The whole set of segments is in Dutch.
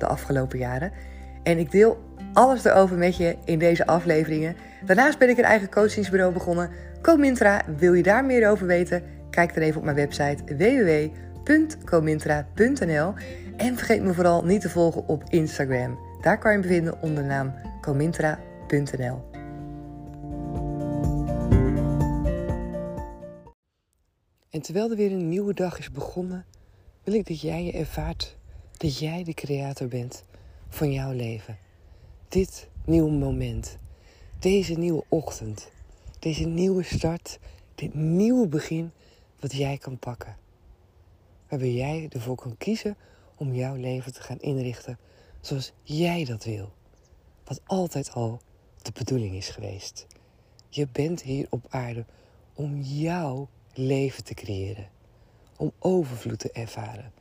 de afgelopen jaren. En ik deel alles erover met je in deze afleveringen. Daarnaast ben ik een eigen coachingsbureau begonnen. Comintra, wil je daar meer over weten? Kijk dan even op mijn website www.comintra.nl. En vergeet me vooral niet te volgen op Instagram. Daar kan je me vinden onder de naam comintra.nl. En terwijl er weer een nieuwe dag is begonnen, wil ik dat jij je ervaart dat jij de creator bent van jouw leven. Dit nieuwe moment, deze nieuwe ochtend, deze nieuwe start, dit nieuwe begin wat jij kan pakken. Waarbij jij ervoor kan kiezen om jouw leven te gaan inrichten zoals jij dat wil. Wat altijd al de bedoeling is geweest. Je bent hier op aarde om jouw leven te creëren. Om overvloed te ervaren.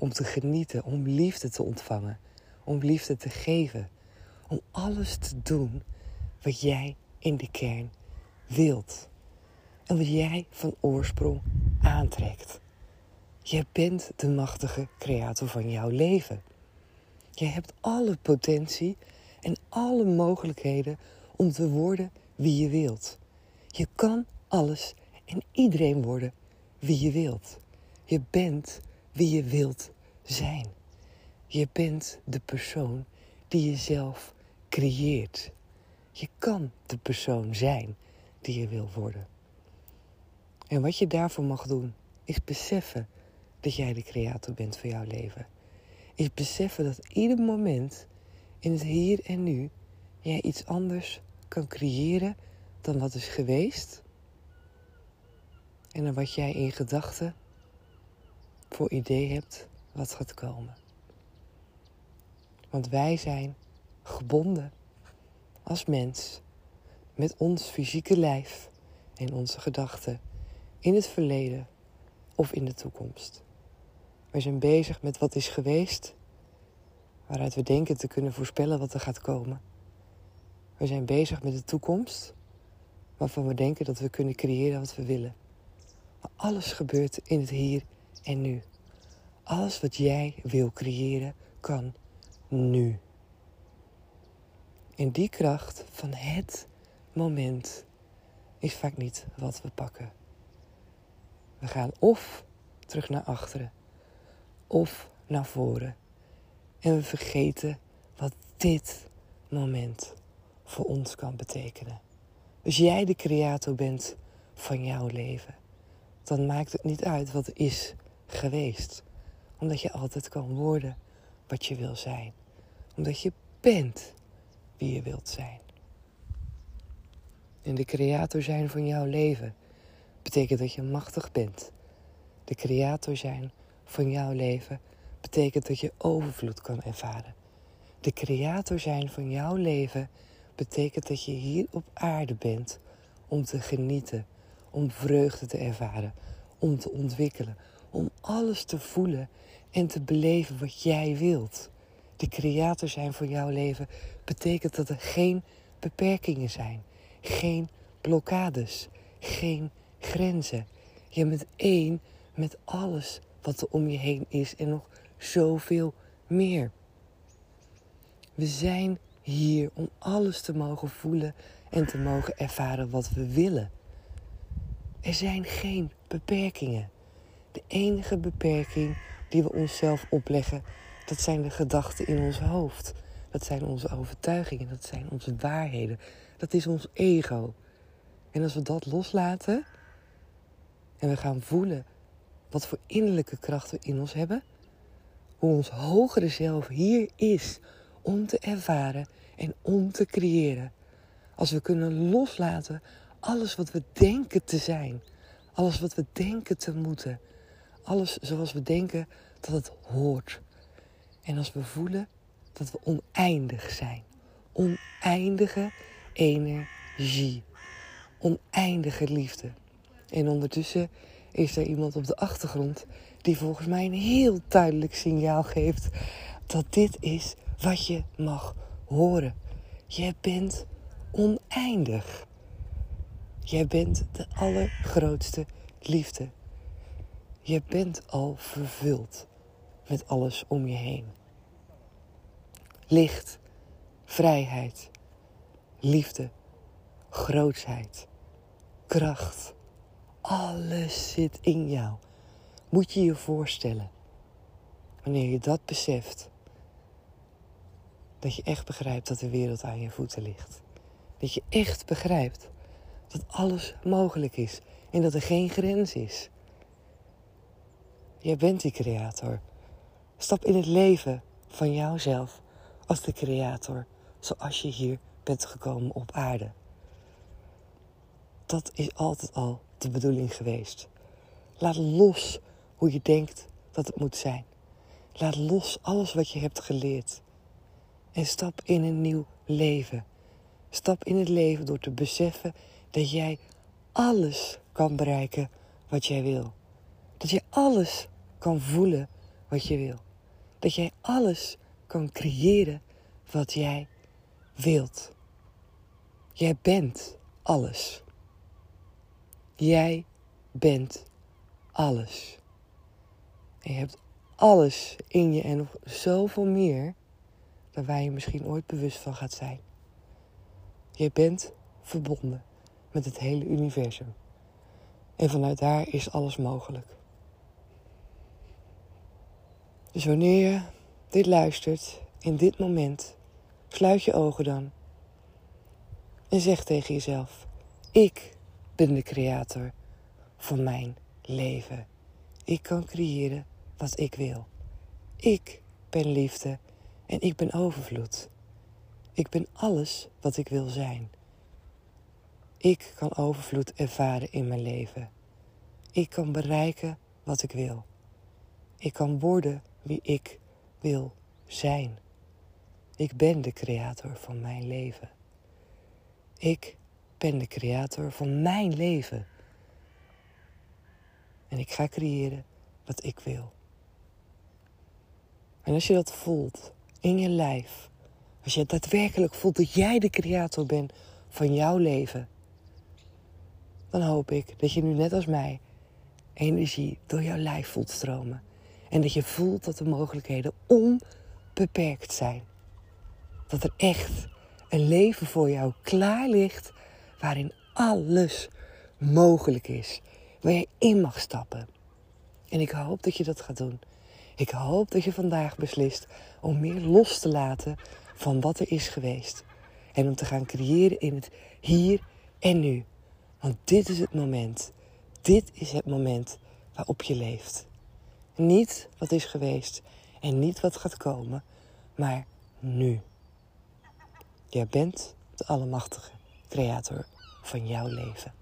Om te genieten, om liefde te ontvangen. Om liefde te geven. Om alles te doen wat jij in de kern wilt. En wat jij van oorsprong aantrekt. Je bent de machtige creator van jouw leven. Je hebt alle potentie en alle mogelijkheden om te worden wie je wilt. Je kan alles en iedereen worden wie je wilt. Je bent wie je wilt zijn. Je bent de persoon die je zelf creëert. Je kan de persoon zijn die je wil worden. En wat je daarvoor mag doen, is beseffen dat jij de creator bent van jouw leven. Is beseffen dat ieder moment in het hier en nu jij iets anders kan creëren dan wat is geweest en dan wat jij in gedachten voor idee hebt wat gaat komen. Want wij zijn gebonden als mens met ons fysieke lijf en onze gedachten in het verleden of in de toekomst. We zijn bezig met wat is geweest, waaruit we denken te kunnen voorspellen wat er gaat komen. We zijn bezig met de toekomst, waarvan we denken dat we kunnen creëren wat we willen. Maar alles gebeurt in het hier en nu. Alles wat jij wil creëren kan nu. En die kracht van het moment is vaak niet wat we pakken. We gaan of terug naar achteren of naar voren. En we vergeten wat dit moment voor ons kan betekenen. Als jij de creator bent van jouw leven, dan maakt het niet uit wat is geweest. Omdat je altijd kan worden wat je wil zijn. Omdat je bent wie je wilt zijn. En de creator zijn van jouw leven betekent dat je machtig bent. De creator zijn van jouw leven betekent dat je overvloed kan ervaren. De creator zijn van jouw leven betekent dat je hier op aarde bent om te genieten, om vreugde te ervaren, om te ontwikkelen, om alles te voelen en te beleven wat jij wilt. De creator zijn voor jouw leven betekent dat er geen beperkingen zijn, geen blokkades, geen grenzen. Je bent één met alles wat er om je heen is en nog zoveel meer. We zijn hier om alles te mogen voelen en te mogen ervaren wat we willen. Er zijn geen beperkingen. De enige beperking die we onszelf opleggen, dat zijn de gedachten in ons hoofd. Dat zijn onze overtuigingen, dat zijn onze waarheden. Dat is ons ego. En als we dat loslaten en we gaan voelen wat voor innerlijke kracht we in ons hebben, hoe ons hogere zelf hier is om te ervaren en om te creëren. Als we kunnen loslaten alles wat we denken te zijn, alles wat we denken te moeten, alles zoals we denken dat het hoort. En als we voelen dat we oneindig zijn. Oneindige energie. Oneindige liefde. En ondertussen is er iemand op de achtergrond die volgens mij een heel duidelijk signaal geeft dat dit is wat je mag horen. Je bent oneindig. Jij bent de allergrootste liefde. Je bent al vervuld met alles om je heen. Licht, vrijheid, liefde, grootsheid, kracht. Alles zit in jou. Moet je je voorstellen. Wanneer je dat beseft, dat je echt begrijpt dat de wereld aan je voeten ligt. Dat je echt begrijpt dat alles mogelijk is en dat er geen grens is. Jij bent die creator. Stap in het leven van jouzelf als de creator, zoals je hier bent gekomen op aarde. Dat is altijd al de bedoeling geweest. Laat los hoe je denkt dat het moet zijn. Laat los alles wat je hebt geleerd. En stap in een nieuw leven. Stap in het leven door te beseffen dat jij alles kan bereiken wat jij wil. Dat je alles kan voelen wat je wil. Dat jij alles kan creëren wat jij wilt. Jij bent alles. Jij bent alles. En je hebt alles in je en nog zoveel meer dan waar je misschien ooit bewust van gaat zijn. Je bent verbonden met het hele universum. En vanuit daar is alles mogelijk. Dus wanneer je dit luistert, in dit moment, sluit je ogen dan. En zeg tegen jezelf: Ik ben de creator van mijn leven. Ik kan creëren wat ik wil. Ik ben liefde en ik ben overvloed. Ik ben alles wat ik wil zijn. Ik kan overvloed ervaren in mijn leven. Ik kan bereiken wat ik wil. Ik kan worden wie ik wil zijn. Ik ben de creator van mijn leven. Ik ben de creator van mijn leven. En ik ga creëren wat ik wil. En als je dat voelt in je lijf, als je daadwerkelijk voelt dat jij de creator bent van jouw leven, dan hoop ik dat je nu net als mij energie door jouw lijf voelt stromen. En dat je voelt dat de mogelijkheden onbeperkt zijn. Dat er echt een leven voor jou klaar ligt waarin alles mogelijk is. Waar je in mag stappen. En ik hoop dat je dat gaat doen. Ik hoop dat je vandaag beslist om meer los te laten van wat er is geweest. En om te gaan creëren in het hier en nu. Want dit is het moment. Dit is het moment waarop je leeft. Niet wat is geweest en niet wat gaat komen, maar nu. Jij bent de Allemachtige Creator van jouw leven.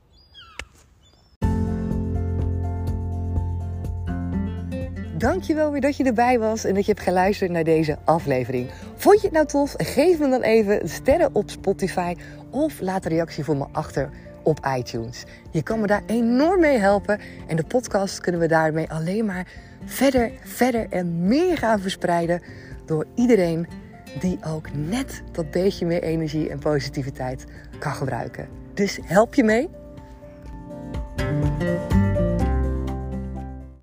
Dankjewel weer dat je erbij was en dat je hebt geluisterd naar deze aflevering. Vond je het nou tof? Geef me dan even sterren op Spotify of laat een reactie voor me achter op iTunes. Je kan me daar enorm mee helpen en de podcast kunnen we daarmee alleen maar verder, verder en meer gaan verspreiden door iedereen die ook net dat beetje meer energie en positiviteit kan gebruiken. Dus help je mee?